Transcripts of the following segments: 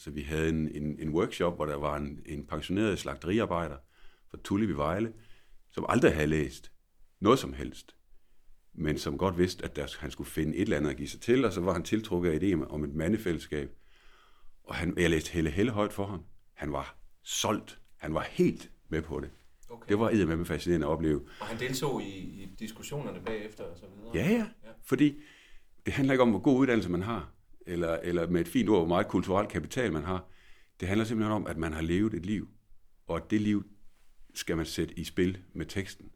Altså, vi havde en, en, en workshop, hvor der var en, en pensioneret slagteriarbejder fra Tulli ved Vejle, som aldrig havde læst noget som helst, men som godt vidste, at der, han skulle finde et eller andet at give sig til, og så var han tiltrukket af idéen om et mandefællesskab. Og han, jeg læste Helle Helle højt for ham. Han var solgt. Han var helt med på det. Okay. Det var eddermame fascinerende at opleve. Og han deltog i, i diskussionerne bagefter og så videre? Ja, ja, ja. Fordi det handler ikke om, hvor god uddannelse man har, eller, eller med et fint ord, hvor meget kulturel kapital man har. Det handler simpelthen om, at man har levet et liv, og at det liv skal man sætte i spil med teksten.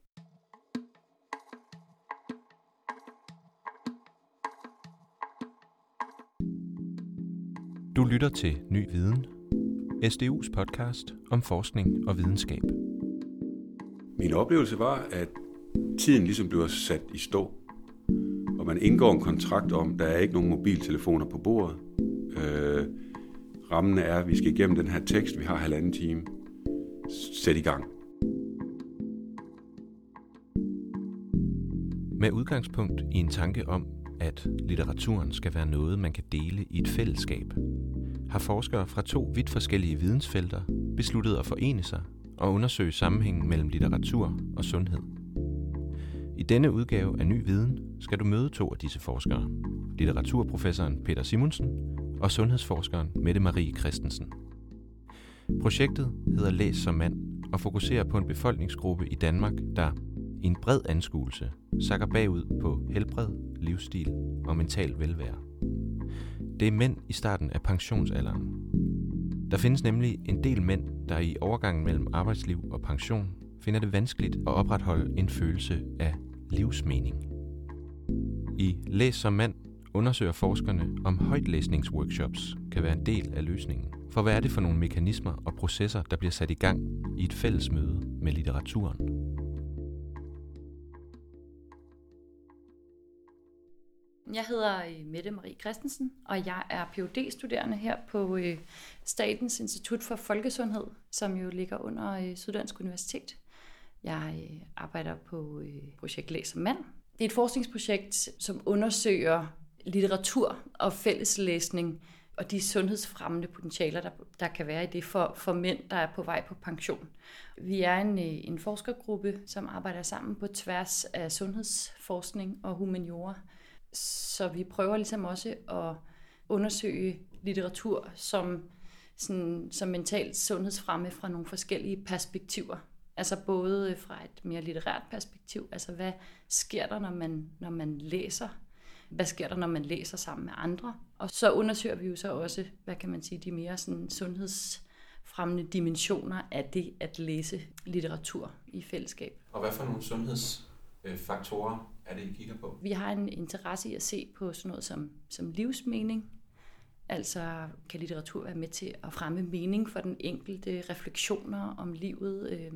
Du lytter til Ny Viden, SDU's podcast om forskning og videnskab. Min oplevelse var, at tiden ligesom bliver sat i stå, og man indgår en kontrakt om, der er ikke nogen mobiltelefoner på bordet. Øh, rammen er, at vi skal igennem den her tekst, vi har halvanden time. Sæt i gang. Med udgangspunkt i en tanke om, at litteraturen skal være noget, man kan dele i et fællesskab, har forskere fra to vidt forskellige vidensfelter besluttet at forene sig og undersøge sammenhængen mellem litteratur og sundhed. I denne udgave af Ny Viden skal du møde to af disse forskere. Litteraturprofessoren Peter Simonsen og sundhedsforskeren Mette Marie Christensen. Projektet hedder Læs som mand og fokuserer på en befolkningsgruppe i Danmark, der i en bred anskuelse sakker bagud på helbred, livsstil og mental velvære. Det er mænd i starten af pensionsalderen. Der findes nemlig en del mænd, der i overgangen mellem arbejdsliv og pension finder det vanskeligt at opretholde en følelse af livsmening. I Læs som mand undersøger forskerne, om højtlæsningsworkshops kan være en del af løsningen. For hvad er det for nogle mekanismer og processer, der bliver sat i gang i et fælles møde med litteraturen? Jeg hedder øh, Mette Marie Christensen, og jeg er phd studerende her på øh, Statens Institut for Folkesundhed, som jo ligger under øh, Syddansk Universitet. Jeg øh, arbejder på øh, projekt Læs Mand. Det er et forskningsprojekt, som undersøger litteratur og fælleslæsning og de sundhedsfremmende potentialer, der, der kan være i det for, for mænd, der er på vej på pension. Vi er en, øh, en forskergruppe, som arbejder sammen på tværs af sundhedsforskning og humaniora. Så vi prøver ligesom også at undersøge litteratur som, sådan, som mentalt sundhedsfremme fra nogle forskellige perspektiver. Altså både fra et mere litterært perspektiv, altså hvad sker der, når man, når man læser? Hvad sker der, når man læser sammen med andre? Og så undersøger vi jo så også, hvad kan man sige, de mere sådan sundhedsfremmende dimensioner af det at læse litteratur i fællesskab. Og hvad for nogle sundhedsfaktorer er det, I kigger på? Vi har en interesse i at se på sådan noget som, som livsmening. Altså kan litteratur være med til at fremme mening for den enkelte, refleksioner om livet, øh,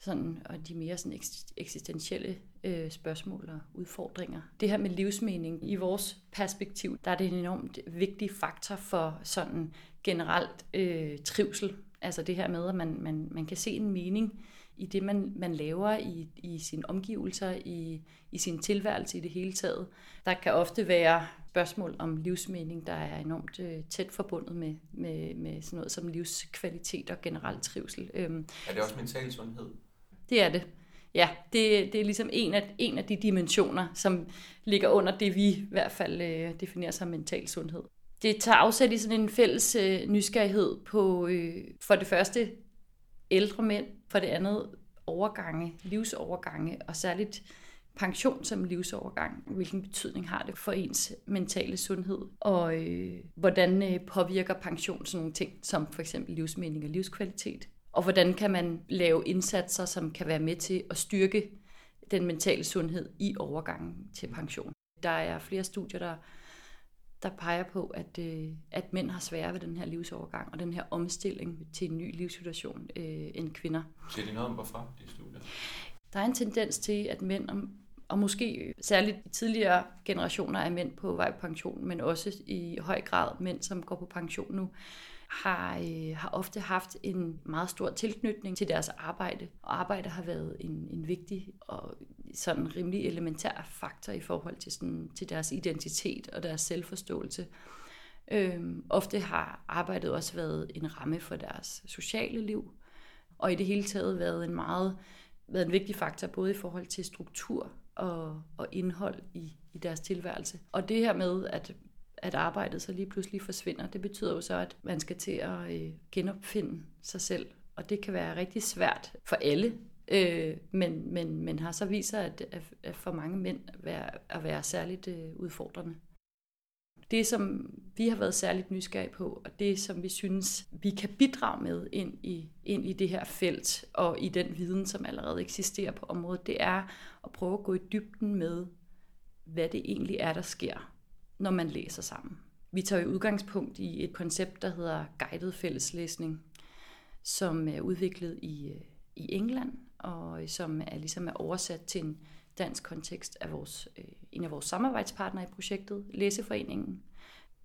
sådan, og de mere sådan eksistentielle øh, spørgsmål og udfordringer. Det her med livsmening, i vores perspektiv, der er det en enormt vigtig faktor for sådan generelt øh, trivsel. Altså det her med, at man, man, man kan se en mening i det, man, man laver i, i sine omgivelser, i, i sin tilværelse i det hele taget. Der kan ofte være spørgsmål om livsmening, der er enormt øh, tæt forbundet med, med, med sådan noget som livskvalitet og generelt trivsel. Øhm, er det også mental sundhed? Det er det. Ja, det, det er ligesom en af, en af de dimensioner, som ligger under det, vi i hvert fald øh, definerer som mental sundhed. Det tager afsæt i sådan en fælles øh, nysgerrighed på øh, for det første ældre mænd, for det andet overgange, livsovergange, og særligt pension som livsovergang. Hvilken betydning har det for ens mentale sundhed? Og øh, hvordan øh, påvirker pension sådan nogle ting, som for eksempel livsmening og livskvalitet? Og hvordan kan man lave indsatser, som kan være med til at styrke den mentale sundhed i overgangen til pension? Der er flere studier, der der peger på, at, øh, at mænd har sværere ved den her livsovergang og den her omstilling til en ny livssituation øh, end kvinder. Ser de noget om hvorfor, de studier? Der er en tendens til, at mænd, og måske særligt i tidligere generationer af mænd på vej på pension, men også i høj grad mænd, som går på pension nu, har, øh, har ofte haft en meget stor tilknytning til deres arbejde. Og arbejde har været en, en vigtig og sådan rimelig elementær faktor i forhold til, sådan, til deres identitet og deres selvforståelse. Øhm, ofte har arbejdet også været en ramme for deres sociale liv, og i det hele taget været en meget været en vigtig faktor, både i forhold til struktur og, og indhold i, i deres tilværelse. Og det her med, at, at arbejdet så lige pludselig forsvinder, det betyder jo så, at man skal til at øh, genopfinde sig selv. Og det kan være rigtig svært for alle, øh, men, men, men har så vist sig, at, at for mange mænd være, at være særligt øh, udfordrende. Det, som vi har været særligt nysgerrige på, og det, som vi synes, vi kan bidrage med ind i, ind i det her felt, og i den viden, som allerede eksisterer på området, det er at prøve at gå i dybden med, hvad det egentlig er, der sker, når man læser sammen. Vi tager jo udgangspunkt i et koncept, der hedder guided fælleslæsning, som er udviklet i, øh, i England, og øh, som er ligesom er oversat til en dansk kontekst af vores, øh, en af vores samarbejdspartnere i projektet, Læseforeningen.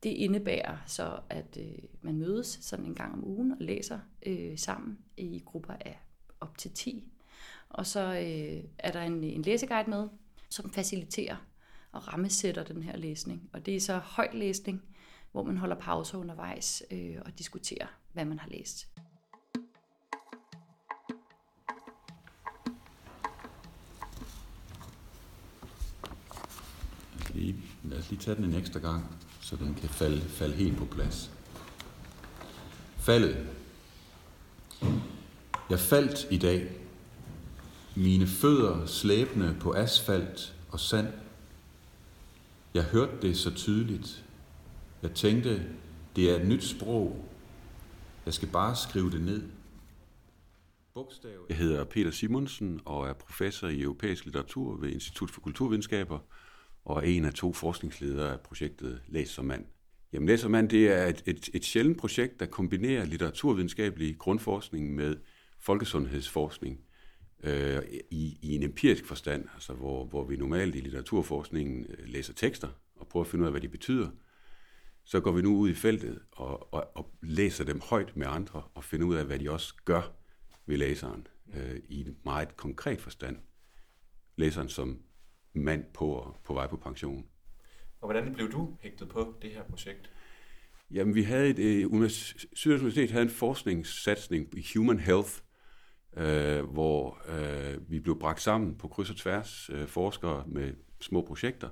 Det indebærer så, at øh, man mødes sådan en gang om ugen og læser øh, sammen i grupper af op til 10. Og så øh, er der en, en læseguide med, som faciliterer og rammesætter den her læsning. Og det er så høj læsning, hvor man holder pauser undervejs øh, og diskuterer, hvad man har læst. lige, lad os lige tage den en ekstra gang, så den kan falde, falde helt på plads. Faldet. Jeg faldt i dag. Mine fødder slæbende på asfalt og sand. Jeg hørte det så tydeligt. Jeg tænkte, det er et nyt sprog. Jeg skal bare skrive det ned. Jeg hedder Peter Simonsen og er professor i europæisk litteratur ved Institut for Kulturvidenskaber og er en af to forskningsledere af projektet Læs som mand. Jamen Læs som mand, det er et, et, et sjældent projekt, der kombinerer litteraturvidenskabelig grundforskning med folkesundhedsforskning øh, i, i en empirisk forstand, altså hvor, hvor vi normalt i litteraturforskningen øh, læser tekster og prøver at finde ud af, hvad de betyder. Så går vi nu ud i feltet og, og, og læser dem højt med andre og finder ud af, hvad de også gør ved læseren øh, i en meget konkret forstand. Læseren som mand på, på vej på pension. Og hvordan blev du hægtet på det her projekt? Jamen, vi havde et, øh, Syddansk Universitet havde en forskningssatsning i Human Health, øh, hvor øh, vi blev bragt sammen på kryds og tværs, øh, forskere med små projekter.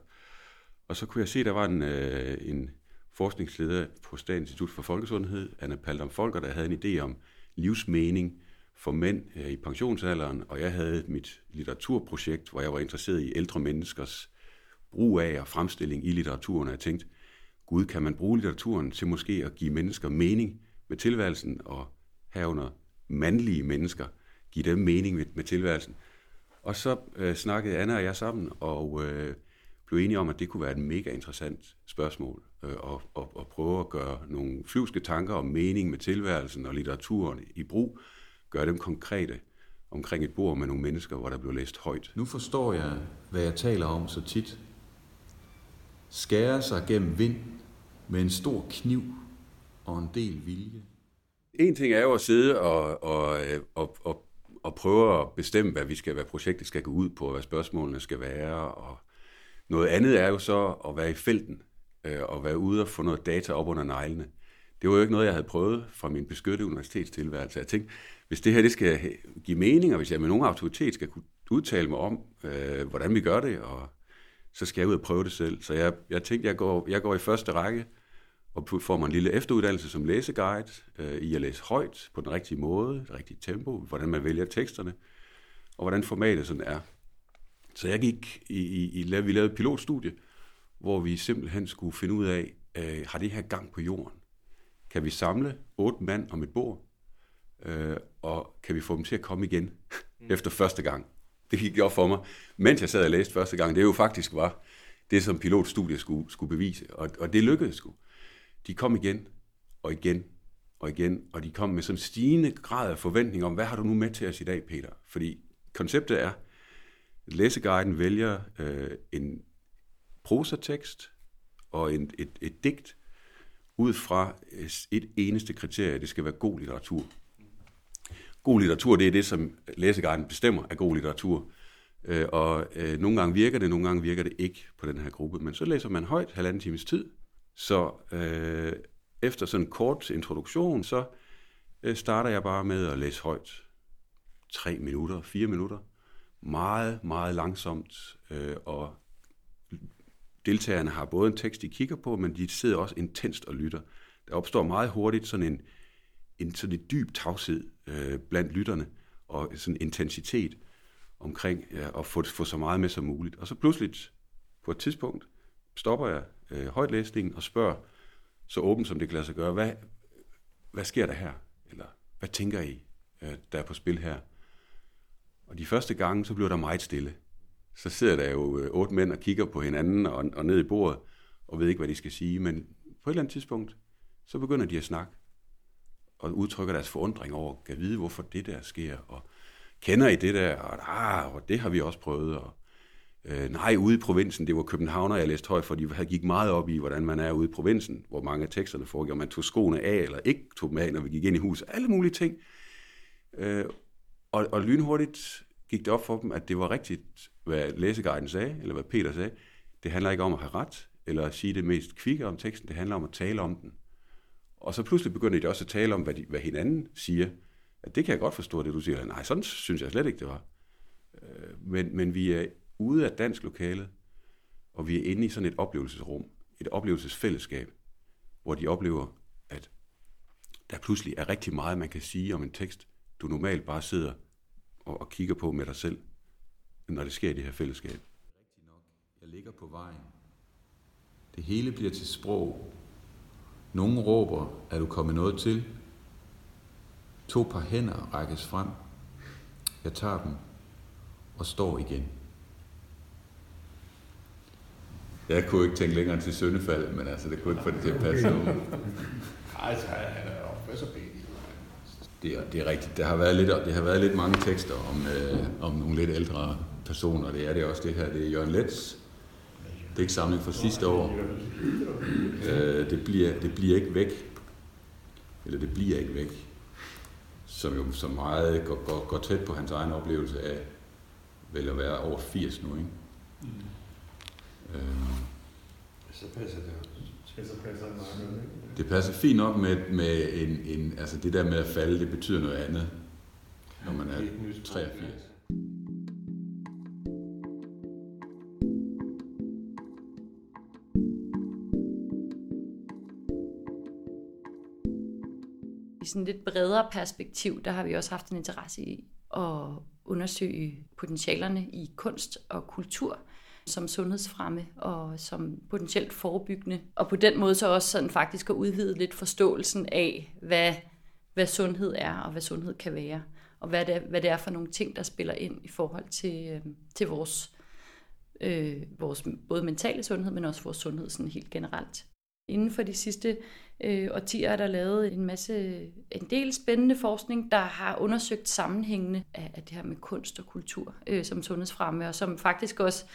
Og så kunne jeg se, at der var en, øh, en forskningsleder på Statens Institut for Folkesundhed, Anna Paldam Folker, der havde en idé om livsmening for mænd øh, i pensionsalderen, og jeg havde mit litteraturprojekt, hvor jeg var interesseret i ældre menneskers brug af og fremstilling i litteraturen, og jeg tænkte, gud, kan man bruge litteraturen til måske at give mennesker mening med tilværelsen, og herunder mandlige mennesker, give dem mening med, med tilværelsen. Og så øh, snakkede Anna og jeg sammen, og øh, blev enige om, at det kunne være et mega interessant spørgsmål, øh, og, og, og prøve at gøre nogle flyvske tanker om mening med tilværelsen og litteraturen i brug, gøre dem konkrete omkring et bord med nogle mennesker, hvor der blev læst højt. Nu forstår jeg, hvad jeg taler om så tit. Skære sig gennem vind med en stor kniv og en del vilje. En ting er jo at sidde og, og, og, og, og prøve at bestemme, hvad, vi skal, hvad projektet skal gå ud på, hvad spørgsmålene skal være. Og noget andet er jo så at være i felten øh, og være ude og få noget data op under neglene. Det var jo ikke noget, jeg havde prøvet fra min beskyttede universitetstilværelse. Jeg tænkte, hvis det her det skal give mening, og hvis jeg med nogen autoritet skal kunne udtale mig om, øh, hvordan vi gør det, og så skal jeg ud og prøve det selv. Så jeg, jeg tænkte, jeg går, jeg går i første række og får mig en lille efteruddannelse som læseguide øh, i at læse højt på den rigtige måde, det rigtige tempo, hvordan man vælger teksterne, og hvordan formatet sådan er. Så jeg gik i, i, i vi lavede et pilotstudie, hvor vi simpelthen skulle finde ud af, øh, har det her gang på jorden? Kan vi samle otte mand om et bord, øh, og kan vi få dem til at komme igen mm. efter første gang. Det gik op for mig, mens jeg sad og læste første gang. Det jo faktisk var det, som pilotstudiet skulle, skulle bevise, og, og det lykkedes sgu. De kom igen, og igen, og igen, og de kom med sådan stigende grad af forventning om, hvad har du nu med til os i dag, Peter? Fordi konceptet er, at læseguiden vælger øh, en prosatekst og en, et, et digt ud fra øh, et eneste kriterie, det skal være god litteratur god litteratur, det er det, som læseguiden bestemmer af god litteratur. Øh, og øh, nogle gange virker det, nogle gange virker det ikke på den her gruppe. Men så læser man højt, halvanden times tid, så øh, efter sådan en kort introduktion, så øh, starter jeg bare med at læse højt. Tre minutter, fire minutter. Meget, meget langsomt. Øh, og deltagerne har både en tekst, de kigger på, men de sidder også intenst og lytter. Der opstår meget hurtigt sådan en, en sådan en dyb tavshed øh, blandt lytterne, og sådan en intensitet omkring ja, at få, få så meget med som muligt. Og så pludselig på et tidspunkt stopper jeg øh, højtlæsningen og spørger, så åbent som det kan lade sig gøre, hvad, hvad sker der her? Eller hvad tænker I, øh, der er på spil her? Og de første gange, så bliver der meget stille. Så sidder der jo øh, otte mænd og kigger på hinanden og, og ned i bordet, og ved ikke, hvad de skal sige. Men på et eller andet tidspunkt, så begynder de at snakke, og udtrykker deres forundring over, kan vide, hvorfor det der sker, og kender I det der, og, ah, og det har vi også prøvet, og Øh, nej, ude i provinsen, det var Københavner, jeg læste højt, for de gik meget op i, hvordan man er ude i provinsen, hvor mange af teksterne foregik, om man tog skoene af, eller ikke tog dem af, når vi gik ind i huset, alle mulige ting. Øh, og, og lynhurtigt gik det op for dem, at det var rigtigt, hvad læseguiden sagde, eller hvad Peter sagde. Det handler ikke om at have ret, eller at sige det mest kvikke om teksten, det handler om at tale om den. Og så pludselig begynder de også at tale om, hvad, de, hvad hinanden siger. At det kan jeg godt forstå, det du siger. Nej, sådan synes jeg slet ikke, det var. Øh, men, men vi er ude af dansk lokale, og vi er inde i sådan et oplevelsesrum, et oplevelsesfællesskab, hvor de oplever, at der pludselig er rigtig meget, man kan sige om en tekst, du normalt bare sidder og, og kigger på med dig selv, når det sker i det her fællesskab. Rigtig nok. Jeg ligger på vejen. Det hele bliver til sprog. Nogen råber, er du kommet noget til? To par hænder rækkes frem. Jeg tager dem og står igen. Jeg kunne ikke tænke længere til Søndefald, men altså, det kunne ikke få det til at passe nu. Altså, han er jo så det er, det er rigtigt. Der har været lidt, det har været lidt mange tekster om, øh, om nogle lidt ældre personer. Det er det også det her. Det er Jørgen Letts samling fra sidste år. Øh, det, bliver, det bliver ikke væk. Eller det bliver ikke væk. Som jo så meget går, går, går tæt på hans egen oplevelse af vel at være over 80 nu, ikke? Mm. Øh, så passer det også. Så passer det meget godt, ikke? Det passer fint nok med, med en, en, altså det der med at falde, det betyder noget andet, når man er 83. I sådan lidt bredere perspektiv, der har vi også haft en interesse i at undersøge potentialerne i kunst og kultur som sundhedsfremme og som potentielt forebyggende. Og på den måde så også sådan faktisk at udvide lidt forståelsen af, hvad, hvad sundhed er og hvad sundhed kan være. Og hvad det, er, hvad det er for nogle ting, der spiller ind i forhold til, øh, til vores, øh, vores både mentale sundhed, men også vores sundhed sådan helt generelt. Inden for de sidste øh, årtier er der lavet en masse, en del spændende forskning, der har undersøgt sammenhængende af, af det her med kunst og kultur øh, som sundhedsfremme, og som faktisk også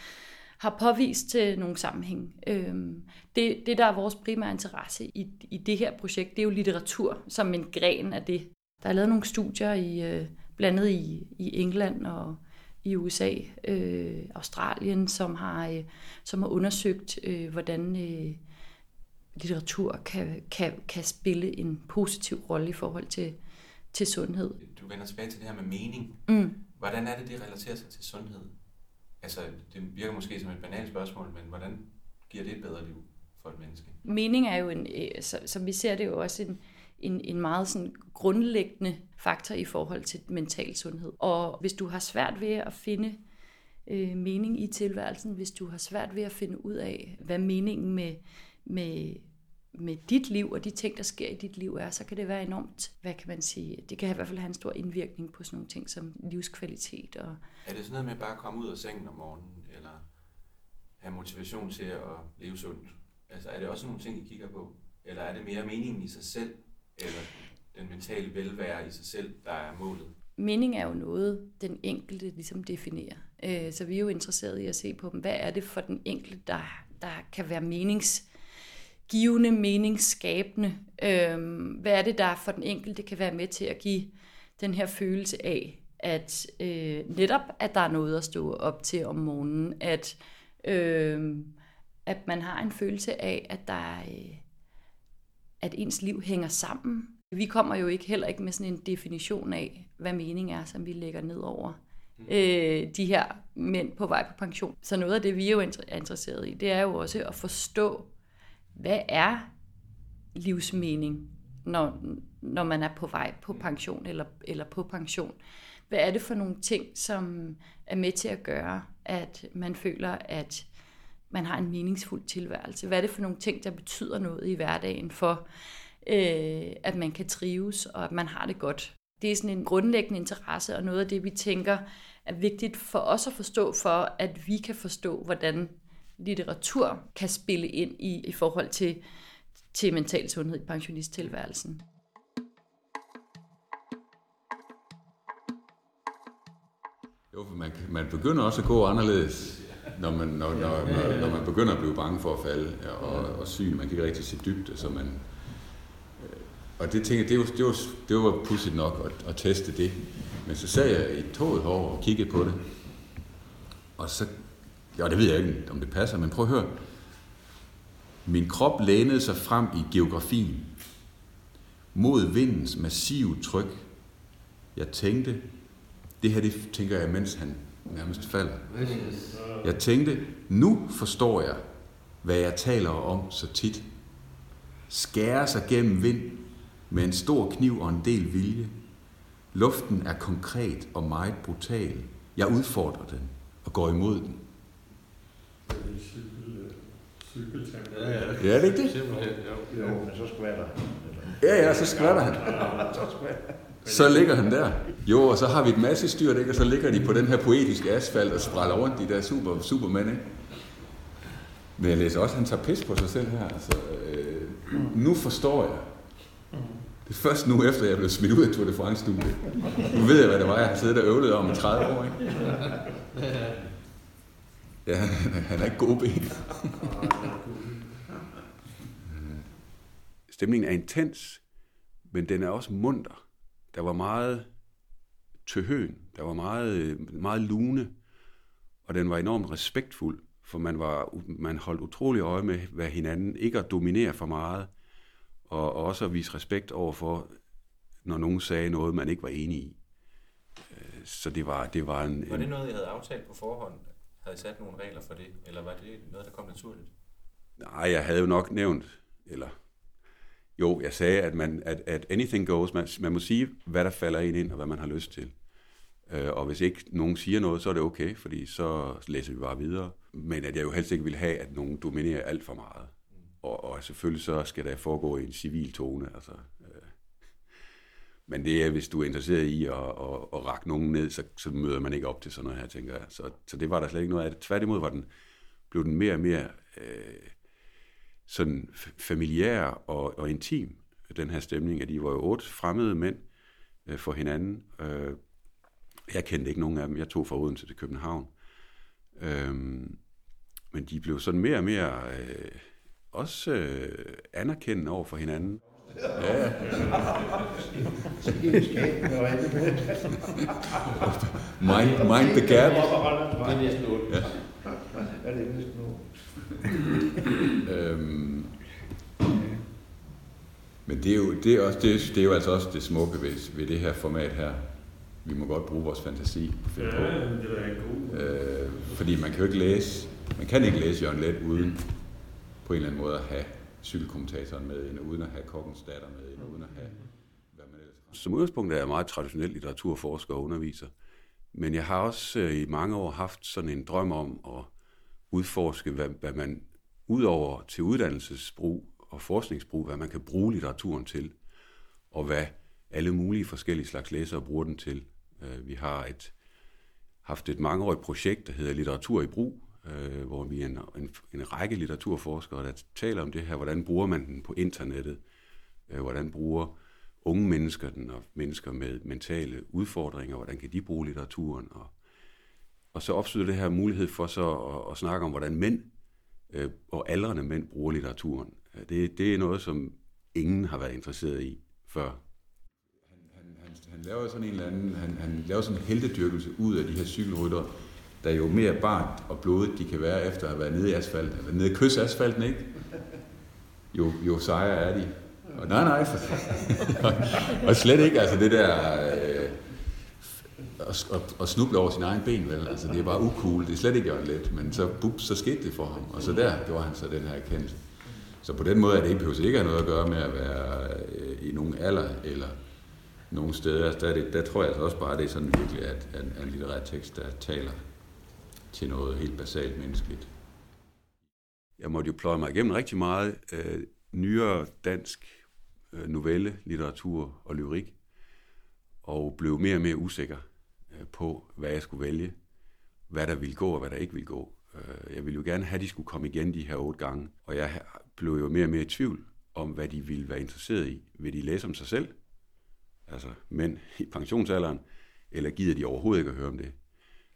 har påvist til nogle sammenhæng. Øhm, det, det, der er vores primære interesse i, i det her projekt, det er jo litteratur som en gren af det. Der er lavet nogle studier i øh, blandt andet i, i England og i USA, øh, Australien, som har, øh, som har undersøgt, øh, hvordan øh, litteratur kan, kan, kan spille en positiv rolle i forhold til, til sundhed. Du vender tilbage til det her med mening. Mm. Hvordan er det, det relaterer sig til sundhed? Altså, det virker måske som et banalt spørgsmål, men hvordan giver det et bedre liv for et menneske? Mening er jo, en, øh, som vi ser det jo også en, en, en meget sådan grundlæggende faktor i forhold til mental sundhed. Og hvis du har svært ved at finde øh, mening i tilværelsen, hvis du har svært ved at finde ud af, hvad meningen med, med med dit liv og de ting, der sker i dit liv er, så kan det være enormt, hvad kan man sige, det kan i hvert fald have en stor indvirkning på sådan nogle ting som livskvalitet. Og er det sådan noget med bare at komme ud af sengen om morgenen, eller have motivation til at leve sundt? Altså er det også nogle ting, I kigger på? Eller er det mere meningen i sig selv, eller den mentale velvære i sig selv, der er målet? Mening er jo noget, den enkelte ligesom definerer. Øh, så vi er jo interesserede i at se på dem. Hvad er det for den enkelte, der, der kan være menings givende, meningsskabende. Øhm, hvad er det, der for den enkelte kan være med til at give den her følelse af, at øh, netop, at der er noget at stå op til om morgenen, at, øh, at man har en følelse af, at der er, øh, at ens liv hænger sammen. Vi kommer jo ikke heller ikke med sådan en definition af, hvad mening er, som vi lægger ned over øh, de her mænd på vej på pension. Så noget af det, vi er jo er interesseret i, det er jo også at forstå, hvad er livsmening, når, når man er på vej på pension eller, eller på pension. Hvad er det for nogle ting, som er med til at gøre, at man føler, at man har en meningsfuld tilværelse? Hvad er det for nogle ting, der betyder noget i hverdagen for, øh, at man kan trives og at man har det godt? Det er sådan en grundlæggende interesse, og noget af det, vi tænker er vigtigt for os at forstå, for at vi kan forstå, hvordan litteratur kan spille ind i, i forhold til, til mental sundhed i pensionisttilværelsen. Jo, for man, man begynder også at gå anderledes, når man, når, når, når, når man begynder at blive bange for at falde og, og syg. Man kan ikke rigtig se dybde, så man... Øh, og det tænker jeg, det var, det var, det var pudsigt nok at, at teste det. Men så sad jeg i toget herovre og kiggede på det. Og så... Ja, det ved jeg ikke, om det passer, men prøv at høre. Min krop lænede sig frem i geografien. Mod vindens massive tryk. Jeg tænkte, det her, det tænker jeg, mens han nærmest falder. Jeg tænkte, nu forstår jeg, hvad jeg taler om så tit. Skære sig gennem vind med en stor kniv og en del vilje. Luften er konkret og meget brutal. Jeg udfordrer den og går imod den. Ja, ja. Ja, er det ikke det? Simpelthen, jo. Jo, men så skvatter han. Ja, ja, så skvatter han. Så ligger han der. Jo, og så har vi et masse styr, ikke? og så ligger de på den her poetiske asfalt og spræller rundt, de der super, supermænd. Ikke? Men jeg læser også, at han tager pis på sig selv her. Altså, øh, nu forstår jeg. Det er først nu, efter jeg blev smidt ud af Tour de France-studiet. Nu ved jeg, hvad det var, jeg har siddet og øvlet om i 30 år. Ikke? Ja, han er ikke god ben. Stemningen er intens, men den er også munter. Der var meget tøhøen, der var meget, meget lune, og den var enormt respektfuld, for man, var, man holdt utrolig øje med hvad hinanden, ikke at dominere for meget, og, og også at vise respekt over for, når nogen sagde noget, man ikke var enig i. Øh, Så det var, det var en... Var det noget, I havde aftalt på forhånd? Havde sat nogle regler for det? Eller var det noget, der kom naturligt? Nej, jeg havde jo nok nævnt, eller jo, jeg sagde, at, man, at, at anything goes. Man, man må sige, hvad der falder ind ind, og hvad man har lyst til. Øh, og hvis ikke nogen siger noget, så er det okay, fordi så læser vi bare videre. Men at jeg jo helst ikke vil have, at nogen dominerer alt for meget. Og, og selvfølgelig så skal der foregå i en civil tone. Altså. Men det er, hvis du er interesseret i at, at, at række nogen ned, så, så møder man ikke op til sådan noget her, tænker jeg. Så, så det var der slet ikke noget af det. Tværtimod var den, blev den mere og mere øh, sådan familiær og, og intim, den her stemning, at de var jo otte fremmede mænd øh, for hinanden. Øh, jeg kendte ikke nogen af dem. Jeg tog fra Odense til København. Øh, men de blev sådan mere og mere øh, også øh, anerkendende over for hinanden. Ja, ja. Mind, mind the gap. Det er næsten otte. Ja. ja, det er næsten otte. Øhm, men det er, jo, det, er også, det, er, det er jo altså også det smukke ved, ved det her format her. Vi må godt bruge vores fantasi finde på. Ja, det er god. Øh, fordi man kan jo ikke læse, man kan ikke læse Jørgen Let uden på en eller anden måde at have cykelkommentatoren med ind, uden at have kokkens datter med ind, uden at have, hvad man ellers har. Som udgangspunkt er jeg meget traditionel litteraturforsker og underviser. Men jeg har også øh, i mange år haft sådan en drøm om at udforske, hvad, hvad man udover til uddannelsesbrug og forskningsbrug, hvad man kan bruge litteraturen til, og hvad alle mulige forskellige slags læsere bruger den til. Øh, Vi har et, haft et mangeårigt projekt, der hedder Litteratur i brug, øh, hvor vi er en, en, en række litteraturforskere, der taler om det her, hvordan bruger man den på internettet, øh, hvordan bruger unge mennesker den, og mennesker med mentale udfordringer, hvordan kan de bruge litteraturen, og, og så opstod det her mulighed for så at, at snakke om, hvordan mænd øh, og aldrende mænd bruger litteraturen. Øh, det, det er noget, som ingen har været interesseret i før. Han, han, han laver sådan en eller anden, han, han laver sådan en heldedyrkelse ud af de her cykelryttere, der jo mere bart og blodet de kan være efter at have været nede i asfalten, eller nede i kysasfalten, ikke? Jo, jo sejere er de. Og nej, nej, for, og slet ikke altså det der øh, at, at, at snuble over sin egen ben, vel? Altså, det er bare ukul. Det er slet ikke let, men så, bup, så skete det for ham. Og så der gjorde han så den her erkendelse. Så på den måde er det ikke, behøver ikke have noget at gøre med at være øh, i nogen alder eller nogen steder. Altså, der, det, der tror jeg altså også bare, at det er sådan virkelig, at, at, at en litterær tekst, der taler til noget helt basalt menneskeligt. Jeg måtte jo pløje mig igennem rigtig meget øh, nyere dansk øh, novelle, litteratur og lyrik, og blev mere og mere usikker øh, på, hvad jeg skulle vælge, hvad der ville gå og hvad der ikke ville gå. Øh, jeg ville jo gerne have, at de skulle komme igen de her otte gange, og jeg blev jo mere og mere i tvivl om, hvad de ville være interesseret i. Vil de læse om sig selv, altså mænd i pensionsalderen, eller gider de overhovedet ikke at høre om det?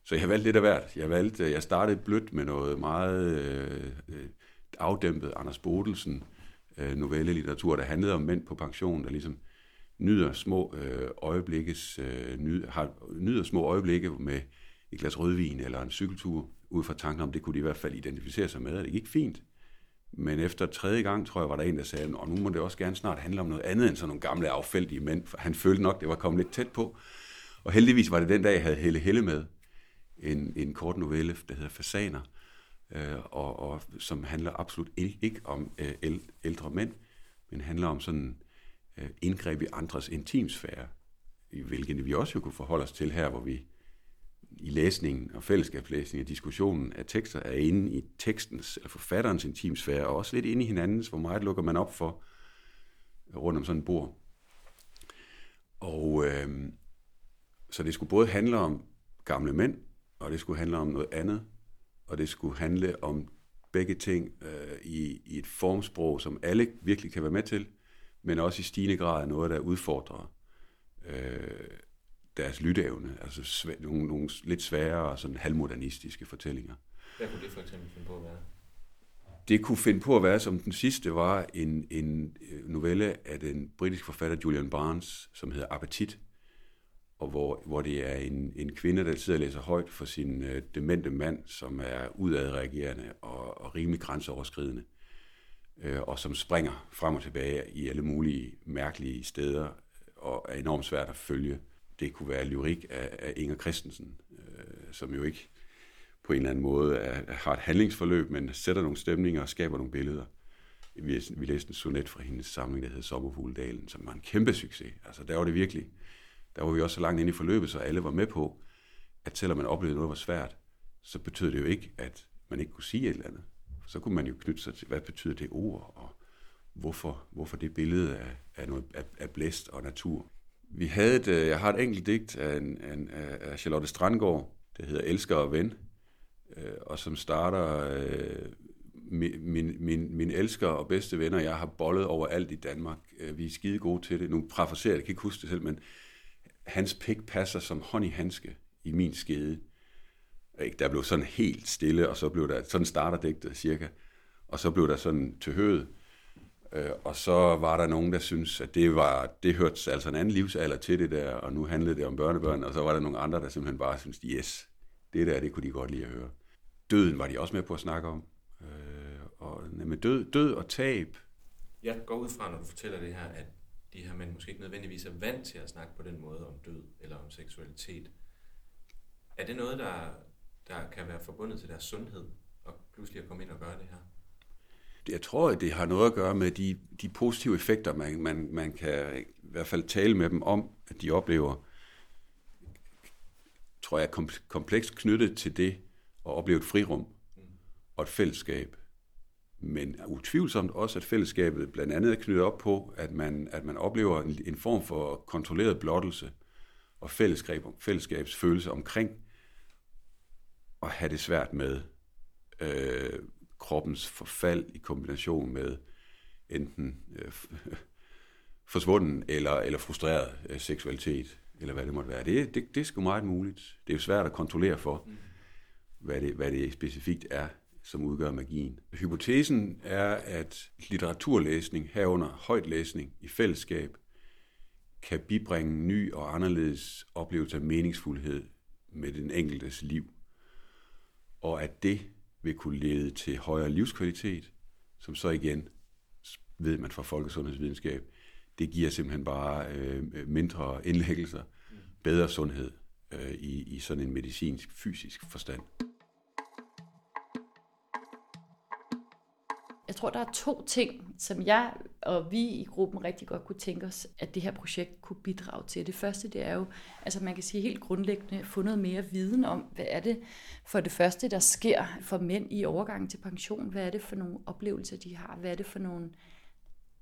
Så jeg valgte lidt af hvert. Jeg, valgte, jeg startede blødt med noget meget øh, øh afdæmpet Anders Bodelsen øh, novellelitteratur, der handlede om mænd på pension, der ligesom nyder små øh, øjeblikkes, øh, ny, har, nyder små øjeblikke med et glas rødvin eller en cykeltur, ud fra tanken om, det kunne de i hvert fald identificere sig med, og det gik fint. Men efter tredje gang, tror jeg, var der en, der sagde, og nu må det også gerne snart handle om noget andet end sådan nogle gamle affældige mænd. For han følte nok, det var kommet lidt tæt på. Og heldigvis var det den dag, jeg havde Helle Helle med. En, en kort novelle, der hedder Fasaner, øh, og, og som handler absolut ikke om øh, ældre mænd, men handler om sådan øh, indgreb i andres intimsfære, i hvilken vi også jo kunne forholde os til her, hvor vi i læsningen og fællesskabslæsningen og diskussionen af tekster er inde i tekstens eller forfatterens intimsfære, og også lidt inde i hinandens, hvor meget lukker man op for rundt om sådan en bord. Og øh, så det skulle både handle om gamle mænd, og det skulle handle om noget andet, og det skulle handle om begge ting øh, i, i et formsprog, som alle virkelig kan være med til, men også i stigende grad noget, der udfordrer øh, deres lytteevne, altså sv- nogle, nogle lidt sværere sådan halvmodernistiske fortællinger. Hvad kunne det for eksempel finde på at være? Det kunne finde på at være, som den sidste var, en, en øh, novelle af den britiske forfatter Julian Barnes, som hedder Appetit, og hvor, hvor det er en, en kvinde, der sidder og læser højt for sin øh, demente mand, som er udadreagerende og, og rimelig grænseoverskridende, øh, og som springer frem og tilbage i alle mulige mærkelige steder, øh, og er enormt svært at følge. Det kunne være lyrik af, af Inger Christensen, øh, som jo ikke på en eller anden måde er, har et handlingsforløb, men sætter nogle stemninger og skaber nogle billeder. Vi, vi læste en sonet fra hendes samling, der hedder Sommerfugledalen, som var en kæmpe succes. Altså der var det virkelig der var vi også så langt inde i forløbet, så alle var med på, at selvom man oplevede noget var svært, så betød det jo ikke, at man ikke kunne sige et eller andet. Så kunne man jo knytte sig til, hvad betyder det ord, og hvorfor, hvorfor det billede af, af, noget, af, af blæst og natur. Vi havde et, øh, jeg har et enkelt digt af, en, en, af Charlotte Strandgaard, det hedder Elsker og Ven, øh, og som starter, øh, min, min, min, elsker og bedste venner, jeg har bollet over alt i Danmark. Øh, vi er skide gode til det. Nu parafraserer jeg, jeg kan ikke huske det selv, men hans pik passer som hånd i handske i min skede. Ikke? Der blev sådan helt stille, og så blev der, sådan starter digtet cirka, og så blev der sådan til høet, øh, og så var der nogen, der synes at det var, det hørte altså en anden livsalder til det der, og nu handlede det om børnebørn, og så var der nogle andre, der simpelthen bare synes yes, det der, det kunne de godt lide at høre. Døden var de også med på at snakke om, øh, og med død, død og tab. Jeg går ud fra, når du fortæller det her, at de her mænd måske ikke nødvendigvis er vant til at snakke på den måde om død eller om seksualitet. Er det noget, der, der kan være forbundet til deres sundhed, og pludselig at komme ind og gøre det her? Jeg tror, at det har noget at gøre med de, de positive effekter, man, man, man kan i hvert fald tale med dem om, at de oplever, tror jeg, komplekst knyttet til det at opleve et frirum mm. og et fællesskab men utvivlsomt også, at fællesskabet blandt andet er knyttet op på, at man, at man oplever en, en form for kontrolleret blottelse og fællesskab, fællesskabsfølelse omkring at have det svært med øh, kroppens forfald i kombination med enten øh, forsvunden eller, eller frustreret øh, seksualitet, eller hvad det måtte være. Det, det, det er sgu meget muligt. Det er jo svært at kontrollere for, hvad det, hvad det specifikt er, som udgør magien. Hypotesen er, at litteraturlæsning herunder højtlæsning i fællesskab kan bibringe ny og anderledes oplevelse af meningsfuldhed med den enkeltes liv. og at det vil kunne lede til højere livskvalitet, som så igen, ved man fra folkesundhedsvidenskab, det giver simpelthen bare øh, mindre indlæggelser, bedre sundhed øh, i, i sådan en medicinsk, fysisk forstand. Tror, der er to ting, som jeg og vi i gruppen rigtig godt kunne tænke os, at det her projekt kunne bidrage til. Det første, det er jo, altså man kan sige helt grundlæggende, få noget mere viden om, hvad er det for det første, der sker for mænd i overgangen til pension? Hvad er det for nogle oplevelser, de har? Hvad er det for nogle,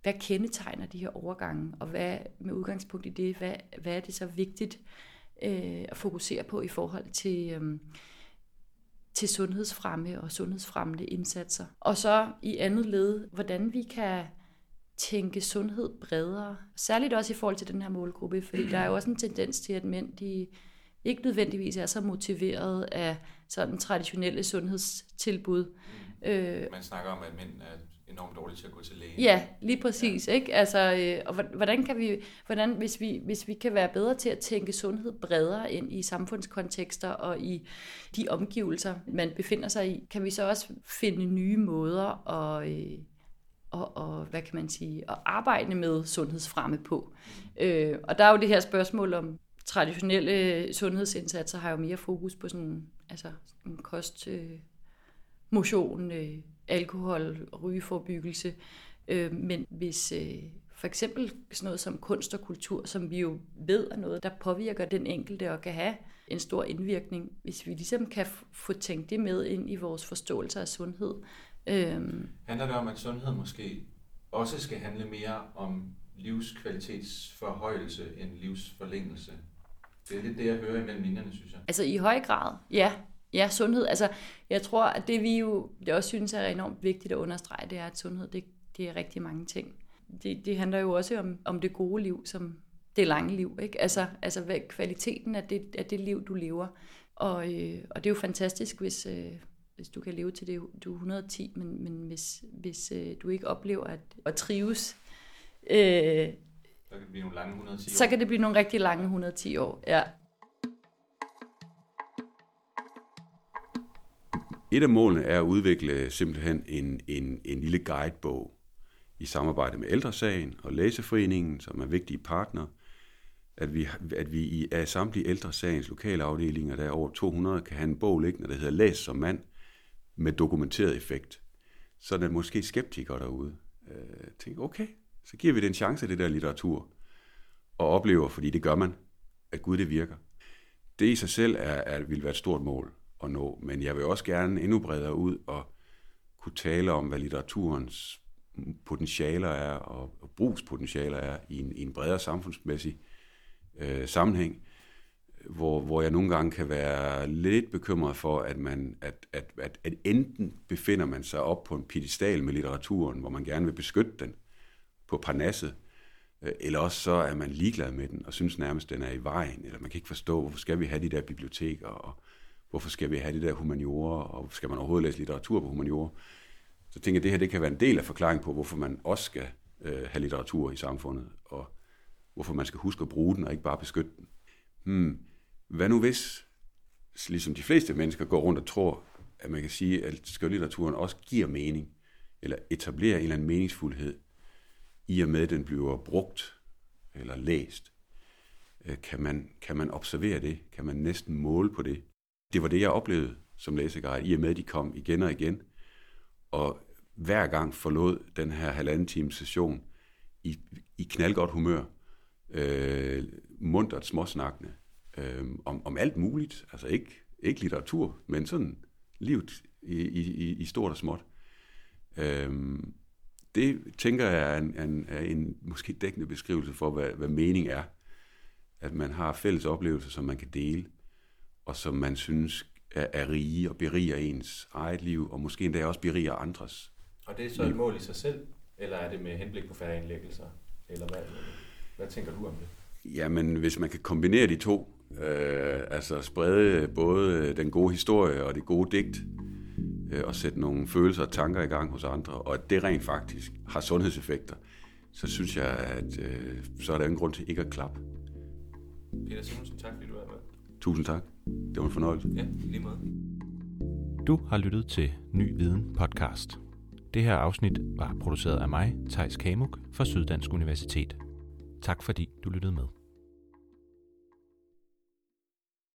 hvad kendetegner de her overgange? Og hvad med udgangspunkt i det, hvad, hvad er det så vigtigt øh, at fokusere på i forhold til... Øh, til sundhedsfremme og sundhedsfremmende indsatser. Og så i andet led, hvordan vi kan tænke sundhed bredere. Særligt også i forhold til den her målgruppe, fordi der er jo også en tendens til, at mænd de ikke nødvendigvis er så motiveret af sådan traditionelle sundhedstilbud. Øh, Man snakker om, at mænd er enormt dårlige til at gå til læge. Ja, lige præcis. Ja. Ikke? Altså, øh, og hvordan kan vi, hvordan, hvis, vi, hvis vi kan være bedre til at tænke sundhed bredere ind i samfundskontekster og i de omgivelser, man befinder sig i, kan vi så også finde nye måder at, øh, og, og hvad kan man sige, at arbejde med sundhedsfremme på. Øh, og der er jo det her spørgsmål om traditionelle sundhedsindsatser har jo mere fokus på sådan, altså en kost, øh, motion, øh, alkohol, rygeforbyggelse. Øh, men hvis øh, for eksempel sådan noget som kunst og kultur, som vi jo ved er noget, der påvirker den enkelte og kan have en stor indvirkning, hvis vi ligesom kan få tænkt det med ind i vores forståelse af sundhed. Øhm. Handler det om, at sundhed måske også skal handle mere om livskvalitetsforhøjelse end livsforlængelse? Det er lidt det, jeg hører imellem linjerne, synes jeg. Altså i høj grad, ja. Ja, sundhed. Altså, jeg tror, at det vi jo det også synes er enormt vigtigt at understrege, det er, at sundhed, det, det er rigtig mange ting. Det, det handler jo også om, om det gode liv, som det lange liv. Ikke? Altså, altså hvad, kvaliteten af det, af det liv, du lever. Og, øh, og det er jo fantastisk, hvis, øh, hvis du kan leve til det, du er 110, men, men hvis, hvis øh, du ikke oplever at, at trives, øh, så kan det blive nogle lange 110 år. Så kan det blive nogle rigtig lange 110 år, ja. Et af målene er at udvikle simpelthen en, en, en lille guidebog i samarbejde med Ældresagen og Læseforeningen, som er vigtige partner, at vi, at vi i af samtlige Ældresagens lokale afdelinger, der er over 200, kan have en bog liggende, der hedder Læs som mand, med dokumenteret effekt. Så er måske skeptikere derude øh, tænker, okay, så giver vi det en chance, det der litteratur, og oplever, fordi det gør man, at Gud det virker. Det i sig selv er, er, vil være et stort mål at nå, men jeg vil også gerne endnu bredere ud og kunne tale om, hvad litteraturens potentialer er og, og brugspotentialer er i en, i en bredere samfundsmæssig øh, sammenhæng, hvor, hvor jeg nogle gange kan være lidt bekymret for, at man at, at, at, at enten befinder man sig op på en pedestal med litteraturen, hvor man gerne vil beskytte den på parnasset, øh, eller også så er man ligeglad med den og synes nærmest, den er i vejen, eller man kan ikke forstå, hvorfor skal vi have de der biblioteker, og hvorfor skal vi have det der humaniora, og skal man overhovedet læse litteratur på humaniora? Så tænker jeg, at det her det kan være en del af forklaringen på, hvorfor man også skal øh, have litteratur i samfundet, og hvorfor man skal huske at bruge den, og ikke bare beskytte den. Hmm. Hvad nu hvis, ligesom de fleste mennesker går rundt og tror, at man kan sige, at skønlitteraturen også giver mening, eller etablerer en eller anden meningsfuldhed, i og med, at den bliver brugt eller læst. Øh, kan man, kan man observere det? Kan man næsten måle på det? Det var det, jeg oplevede som læseguide, i og med, at de kom igen og igen. Og hver gang forlod den her halvanden times session i, i knaldgodt humør, øh, mundret småsnakkende, øh, om, om alt muligt. Altså ikke, ikke litteratur, men sådan livet i, i, i stort og småt. Øh, det tænker jeg er en, en, er en måske dækkende beskrivelse for, hvad, hvad mening er. At man har fælles oplevelser, som man kan dele og som man synes er, er rige og beriger ens eget liv, og måske endda også beriger andres. Og det er så et mål i sig selv, eller er det med henblik på færre indlæggelser? Eller hvad, hvad tænker du om det? Jamen, hvis man kan kombinere de to, øh, altså sprede både den gode historie og det gode digt, øh, og sætte nogle følelser og tanker i gang hos andre, og at det rent faktisk har sundhedseffekter, så synes jeg, at øh, så er der ingen grund til ikke at klappe. Peter Simonsen, tak fordi du var med. Tusind tak. Det var en fornøjelse. Ja, lige måde. Du har lyttet til Ny Viden podcast. Det her afsnit var produceret af mig, Tejs Kamuk, fra Syddansk Universitet. Tak fordi du lyttede med.